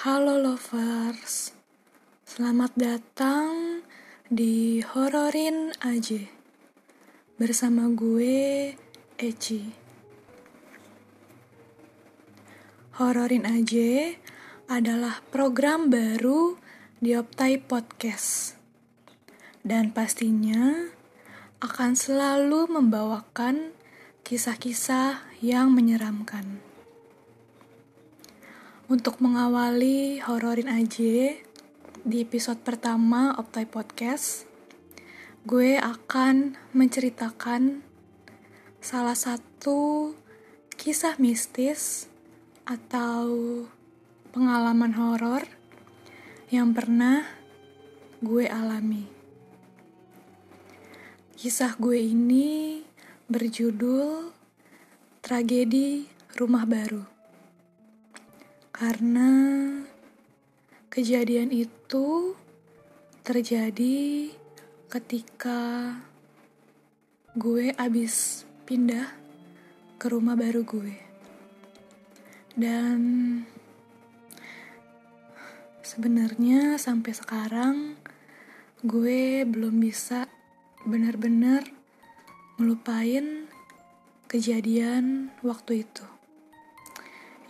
Halo lovers, selamat datang di Hororin Aja bersama gue Eci. Hororin Aja adalah program baru di Optai Podcast dan pastinya akan selalu membawakan kisah-kisah yang menyeramkan. Untuk mengawali hororin aja di episode pertama Optai Podcast, gue akan menceritakan salah satu kisah mistis atau pengalaman horor yang pernah gue alami. Kisah gue ini berjudul Tragedi Rumah Baru karena kejadian itu terjadi ketika gue abis pindah ke rumah baru gue. Dan sebenarnya sampai sekarang gue belum bisa benar-benar ngelupain kejadian waktu itu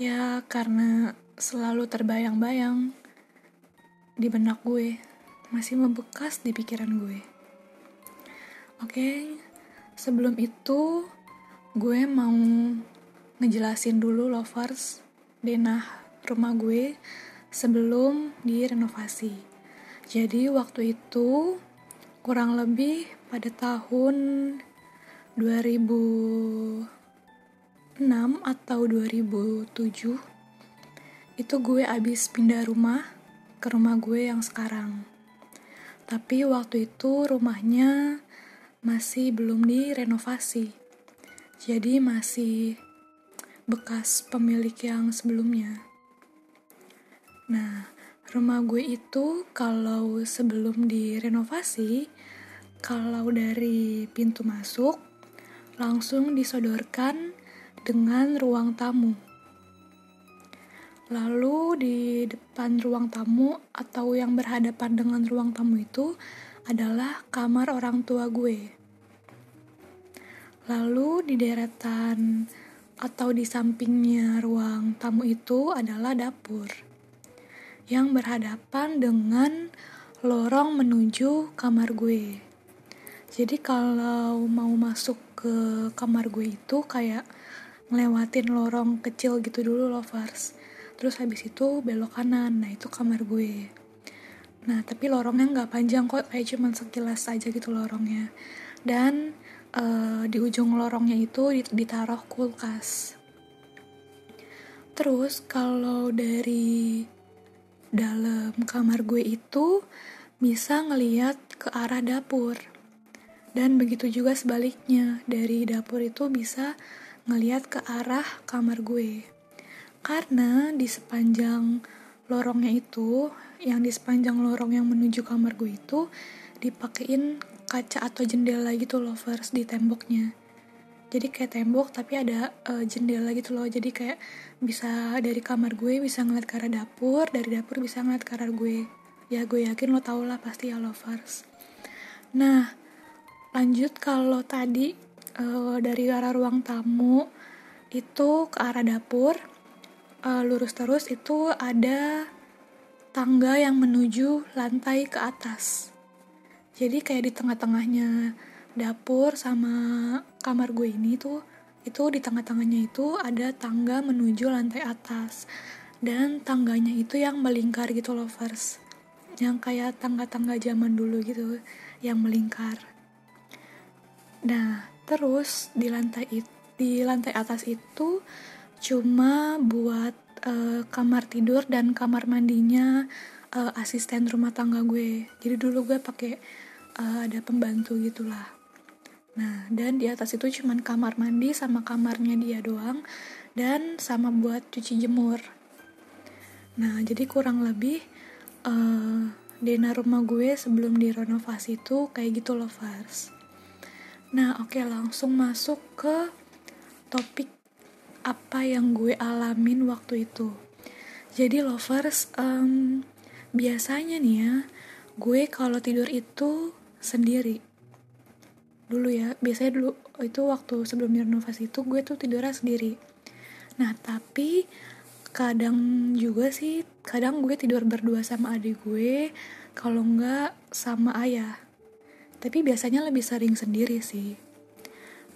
ya karena selalu terbayang-bayang di benak gue, masih membekas di pikiran gue. Oke, sebelum itu gue mau ngejelasin dulu lovers denah rumah gue sebelum direnovasi. Jadi waktu itu kurang lebih pada tahun 2006 atau 2007 itu gue abis pindah rumah ke rumah gue yang sekarang. Tapi waktu itu rumahnya masih belum direnovasi. Jadi masih bekas pemilik yang sebelumnya. Nah, rumah gue itu kalau sebelum direnovasi, kalau dari pintu masuk langsung disodorkan dengan ruang tamu. Lalu di depan ruang tamu atau yang berhadapan dengan ruang tamu itu adalah kamar orang tua gue. Lalu di deretan atau di sampingnya ruang tamu itu adalah dapur yang berhadapan dengan lorong menuju kamar gue. Jadi kalau mau masuk ke kamar gue itu kayak ngelewatin lorong kecil gitu dulu lovers terus habis itu belok kanan nah itu kamar gue. Nah tapi lorongnya nggak panjang kok kayak cuman sekilas aja gitu lorongnya. Dan uh, di ujung lorongnya itu ditaruh kulkas. Terus kalau dari dalam kamar gue itu bisa ngeliat ke arah dapur. Dan begitu juga sebaliknya dari dapur itu bisa ngeliat ke arah kamar gue. Karena di sepanjang lorongnya itu yang di sepanjang lorong yang menuju kamar gue itu dipakein kaca atau jendela gitu lovers di temboknya. Jadi kayak tembok tapi ada uh, jendela gitu loh. Jadi kayak bisa dari kamar gue bisa ngeliat ke arah dapur dari dapur bisa ngeliat ke arah gue. Ya gue yakin lo tau lah pasti ya lovers nah lanjut kalau tadi uh, dari arah ruang tamu itu ke arah dapur uh, lurus terus itu ada tangga yang menuju lantai ke atas. Jadi kayak di tengah-tengahnya dapur sama kamar gue ini tuh itu di tengah-tengahnya itu ada tangga menuju lantai atas. Dan tangganya itu yang melingkar gitu lovers yang kayak tangga-tangga zaman dulu gitu yang melingkar. Nah terus di lantai di lantai atas itu cuma buat uh, kamar tidur dan kamar mandinya uh, asisten rumah tangga gue. Jadi dulu gue pakai uh, ada pembantu gitulah. Nah dan di atas itu cuma kamar mandi sama kamarnya dia doang dan sama buat cuci jemur. Nah jadi kurang lebih uh, dena rumah gue sebelum direnovasi itu kayak gitu loh Fars nah oke okay, langsung masuk ke topik apa yang gue alamin waktu itu. jadi lovers um, biasanya nih ya gue kalau tidur itu sendiri. Dulu ya biasanya dulu itu waktu sebelum renovasi itu gue tuh tidurnya sendiri. Nah tapi kadang juga sih kadang gue tidur berdua sama adik gue kalau enggak sama ayah tapi biasanya lebih sering sendiri sih.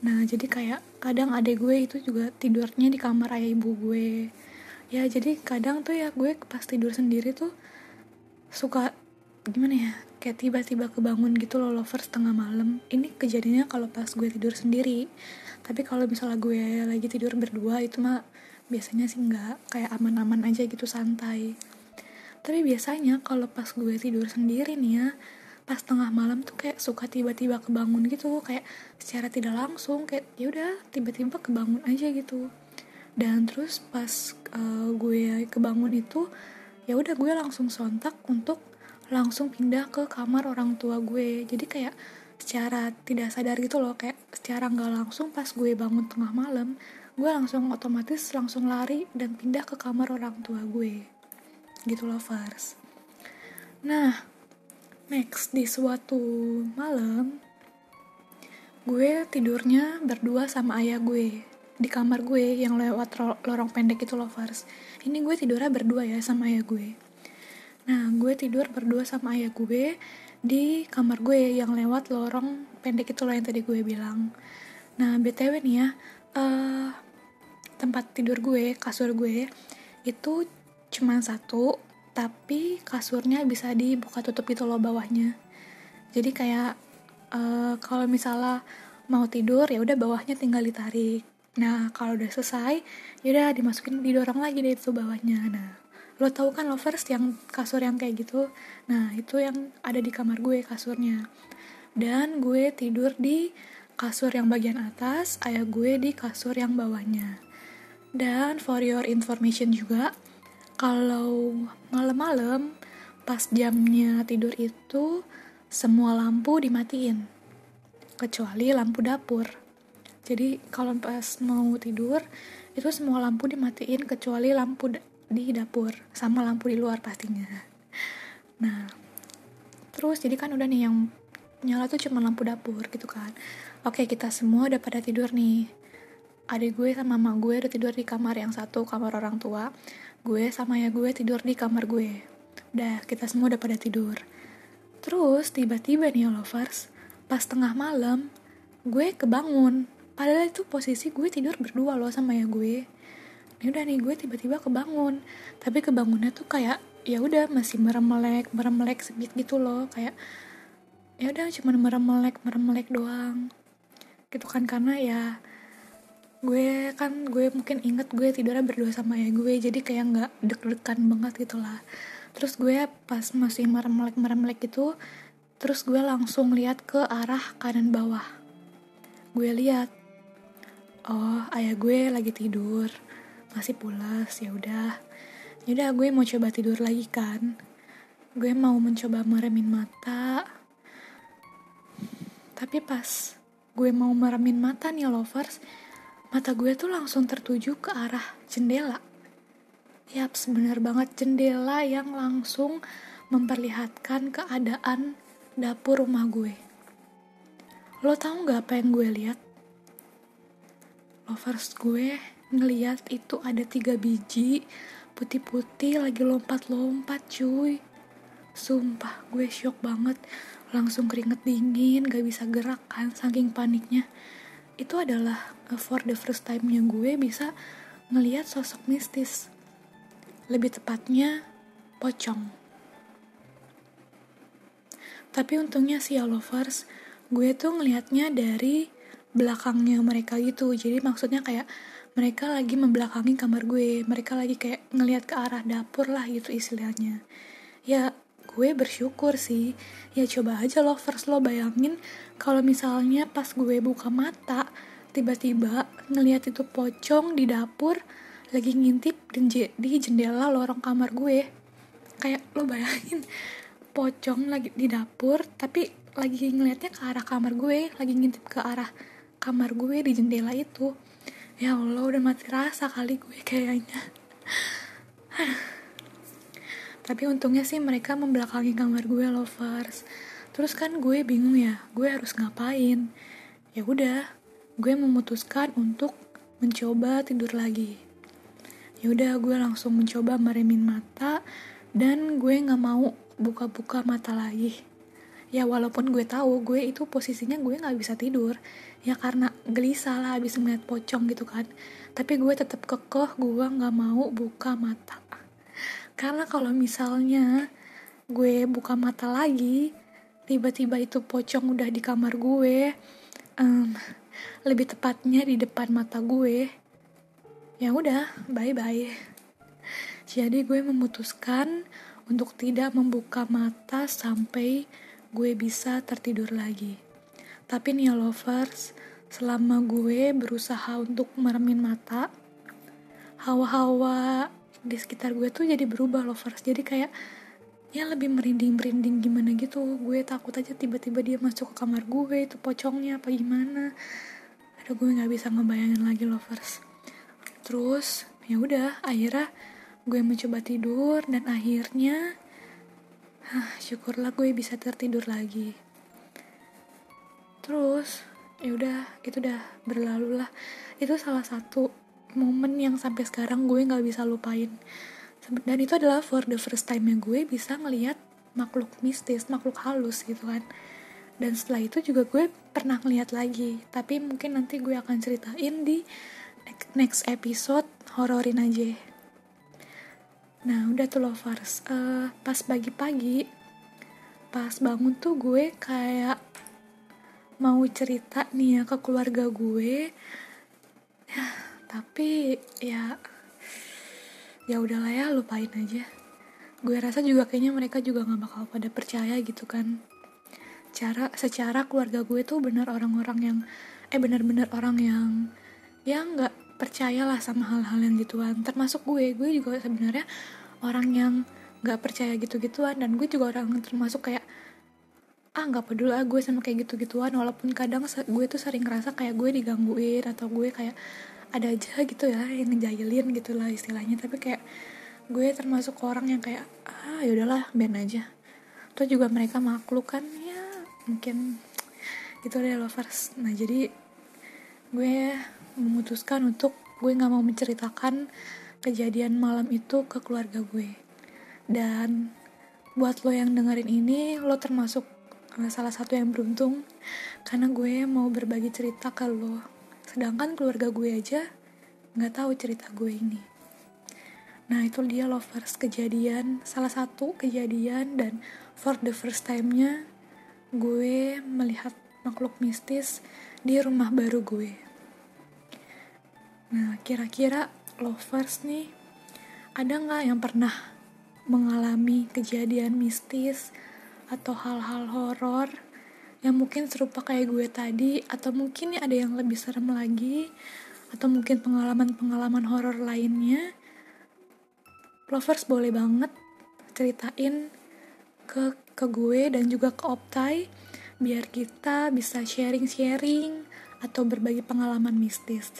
Nah jadi kayak kadang adik gue itu juga tidurnya di kamar ayah ibu gue. Ya jadi kadang tuh ya gue pas tidur sendiri tuh suka gimana ya kayak tiba-tiba kebangun gitu loh lovers tengah malam. Ini kejadiannya kalau pas gue tidur sendiri. Tapi kalau misalnya gue lagi tidur berdua itu mah biasanya sih nggak kayak aman-aman aja gitu santai. Tapi biasanya kalau pas gue tidur sendiri nih ya pas tengah malam tuh kayak suka tiba-tiba kebangun gitu kayak secara tidak langsung kayak ya udah tiba-tiba kebangun aja gitu. Dan terus pas uh, gue kebangun itu ya udah gue langsung sontak untuk langsung pindah ke kamar orang tua gue. Jadi kayak secara tidak sadar gitu loh kayak secara nggak langsung pas gue bangun tengah malam gue langsung otomatis langsung lari dan pindah ke kamar orang tua gue. Gitu loh Fars. Nah next di suatu malam gue tidurnya berdua sama ayah gue di kamar gue yang lewat lorong pendek itu loh Fars ini gue tidurnya berdua ya sama ayah gue Nah, gue tidur berdua sama ayah gue di kamar gue yang lewat lorong pendek itu loh yang tadi gue bilang. Nah, BTW nih ya, uh, tempat tidur gue, kasur gue, itu cuma satu, tapi kasurnya bisa dibuka tutup itu loh bawahnya. Jadi kayak uh, kalau misalnya mau tidur ya udah bawahnya tinggal ditarik. Nah, kalau udah selesai, ya udah dimasukin didorong lagi deh itu bawahnya. Nah, lo tau kan lovers yang kasur yang kayak gitu nah itu yang ada di kamar gue kasurnya dan gue tidur di kasur yang bagian atas ayah gue di kasur yang bawahnya dan for your information juga kalau malam-malam pas jamnya tidur itu semua lampu dimatiin. Kecuali lampu dapur. Jadi kalau pas mau tidur itu semua lampu dimatiin kecuali lampu di dapur. Sama lampu di luar pastinya. Nah terus jadi kan udah nih yang nyala tuh cuma lampu dapur gitu kan. Oke kita semua udah pada tidur nih. Adik gue sama mama gue udah tidur di kamar yang satu kamar orang tua gue sama ya gue tidur di kamar gue. Udah kita semua udah pada tidur. Terus tiba-tiba nih lovers pas tengah malam gue kebangun. Padahal itu posisi gue tidur berdua loh sama ya gue. Ini udah nih gue tiba-tiba kebangun. Tapi kebangunnya tuh kayak ya udah masih meremelek meremelek sedikit gitu loh. Kayak ya udah cuma meremelek meremelek doang. Gitu kan karena ya gue kan gue mungkin inget gue tidurnya berdua sama ya gue jadi kayak nggak deg-degan banget gitu lah. Terus gue pas masih meremelek meremelek gitu terus gue langsung lihat ke arah kanan bawah. Gue lihat oh ayah gue lagi tidur masih pulas ya udah. Ya udah gue mau coba tidur lagi kan. Gue mau mencoba meremin mata. Tapi pas gue mau meremin mata nih lovers mata gue tuh langsung tertuju ke arah jendela Yap, sebenar banget jendela yang langsung memperlihatkan keadaan dapur rumah gue. Lo tau gak apa yang gue lihat? Lovers gue ngeliat itu ada tiga biji putih-putih lagi lompat-lompat cuy sumpah gue shock banget langsung keringet dingin gak bisa gerak kan saking paniknya itu adalah uh, for the first time-nya gue bisa ngeliat sosok mistis. Lebih tepatnya pocong. Tapi untungnya sih ya lovers gue tuh ngelihatnya dari belakangnya mereka gitu. Jadi maksudnya kayak mereka lagi membelakangi kamar gue. Mereka lagi kayak ngelihat ke arah dapur lah gitu istilahnya. Ya gue bersyukur sih. Ya coba aja lo first lo bayangin kalau misalnya pas gue buka mata tiba-tiba ngelihat itu pocong di dapur lagi ngintip di jendela lorong kamar gue. Kayak lo bayangin pocong lagi di dapur tapi lagi ngelihatnya ke arah kamar gue lagi ngintip ke arah kamar gue di jendela itu. Ya Allah udah mati rasa kali gue kayaknya tapi untungnya sih mereka membelakangi kamar gue lovers. Terus kan gue bingung ya gue harus ngapain? Ya udah gue memutuskan untuk mencoba tidur lagi. Ya udah gue langsung mencoba meremin mata dan gue nggak mau buka-buka mata lagi. Ya walaupun gue tahu gue itu posisinya gue nggak bisa tidur. Ya karena gelisah lah habis ngeliat pocong gitu kan. Tapi gue tetap kekeh gue nggak mau buka mata karena kalau misalnya gue buka mata lagi tiba-tiba itu pocong udah di kamar gue um, lebih tepatnya di depan mata gue ya udah bye bye jadi gue memutuskan untuk tidak membuka mata sampai gue bisa tertidur lagi. Tapi nih ya, lovers selama gue berusaha untuk meremin mata hawa-hawa di sekitar gue tuh jadi berubah lovers. Jadi kayak ya lebih merinding merinding gimana gitu. Gue takut aja tiba-tiba dia masuk ke kamar gue itu pocongnya apa gimana. Ada gue nggak bisa ngebayangin lagi lovers. Terus ya udah akhirnya gue mencoba tidur dan akhirnya ah, syukurlah gue bisa tertidur lagi. Terus ya udah itu udah berlalu lah. Itu salah satu momen yang sampai sekarang gue nggak bisa lupain. Dan itu adalah for the first time nya gue bisa ngelihat makhluk mistis makhluk halus gitu kan. Dan setelah itu juga gue pernah ngeliat lagi. Tapi mungkin nanti gue akan ceritain di next episode hororin aja. Nah udah tuh lovers uh, pas pagi-pagi pas bangun tuh gue kayak mau cerita nih ya ke keluarga gue tapi ya ya udahlah ya lupain aja. Gue rasa juga kayaknya mereka juga nggak bakal pada percaya gitu kan. Cara secara keluarga gue tuh bener orang-orang yang eh bener-bener orang yang ya nggak percayalah sama hal-hal yang gituan. Termasuk gue gue juga sebenarnya orang yang nggak percaya gitu-gituan. Dan gue juga orang termasuk kayak ah nggak peduli ah gue sama kayak gitu-gituan. Walaupun kadang gue tuh sering ngerasa kayak gue digangguin atau gue kayak ada aja gitu ya yang ngejailin gitu lah istilahnya. Tapi kayak gue termasuk orang yang kayak ah yaudahlah ben aja. Tuh juga mereka makhluk kan ya mungkin gitu deh lovers. Nah jadi gue memutuskan untuk gue nggak mau menceritakan kejadian malam itu ke keluarga gue. Dan buat lo yang dengerin ini lo termasuk salah satu yang beruntung karena gue mau berbagi cerita ke lo sedangkan keluarga gue aja nggak tahu cerita gue ini. Nah itu dia lovers kejadian salah satu kejadian dan for the first time-nya gue melihat makhluk mistis di rumah baru gue. Nah, kira-kira lovers nih, ada nggak yang pernah mengalami kejadian mistis atau hal-hal horor yang mungkin serupa kayak gue tadi atau mungkin ada yang lebih serem lagi atau mungkin pengalaman-pengalaman horor lainnya lovers boleh banget ceritain ke ke gue dan juga ke Optai biar kita bisa sharing-sharing atau berbagi pengalaman mistis.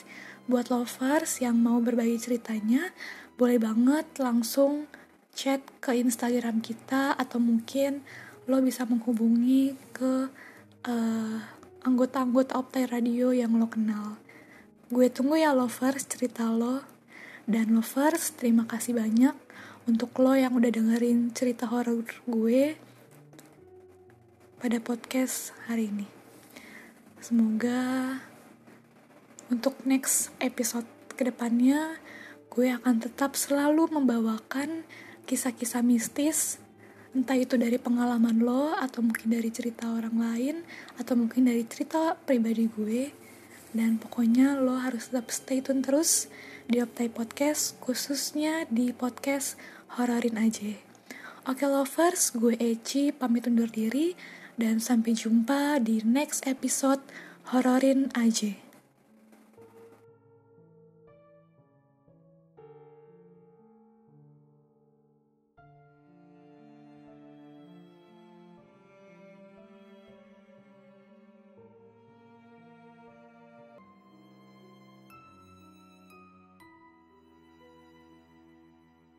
Buat lovers yang mau berbagi ceritanya boleh banget langsung chat ke Instagram kita atau mungkin lo bisa menghubungi ke uh, anggota-anggota Optai Radio yang lo kenal. Gue tunggu ya lovers cerita lo. Dan lovers, terima kasih banyak untuk lo yang udah dengerin cerita horor gue pada podcast hari ini. Semoga untuk next episode ke depannya, gue akan tetap selalu membawakan kisah-kisah mistis, entah itu dari pengalaman lo, atau mungkin dari cerita orang lain, atau mungkin dari cerita pribadi gue. Dan pokoknya lo harus tetap stay tune terus di Optai Podcast, khususnya di podcast Hororin aja. Oke lovers, gue Eci pamit undur diri dan sampai jumpa di next episode Hororin aja.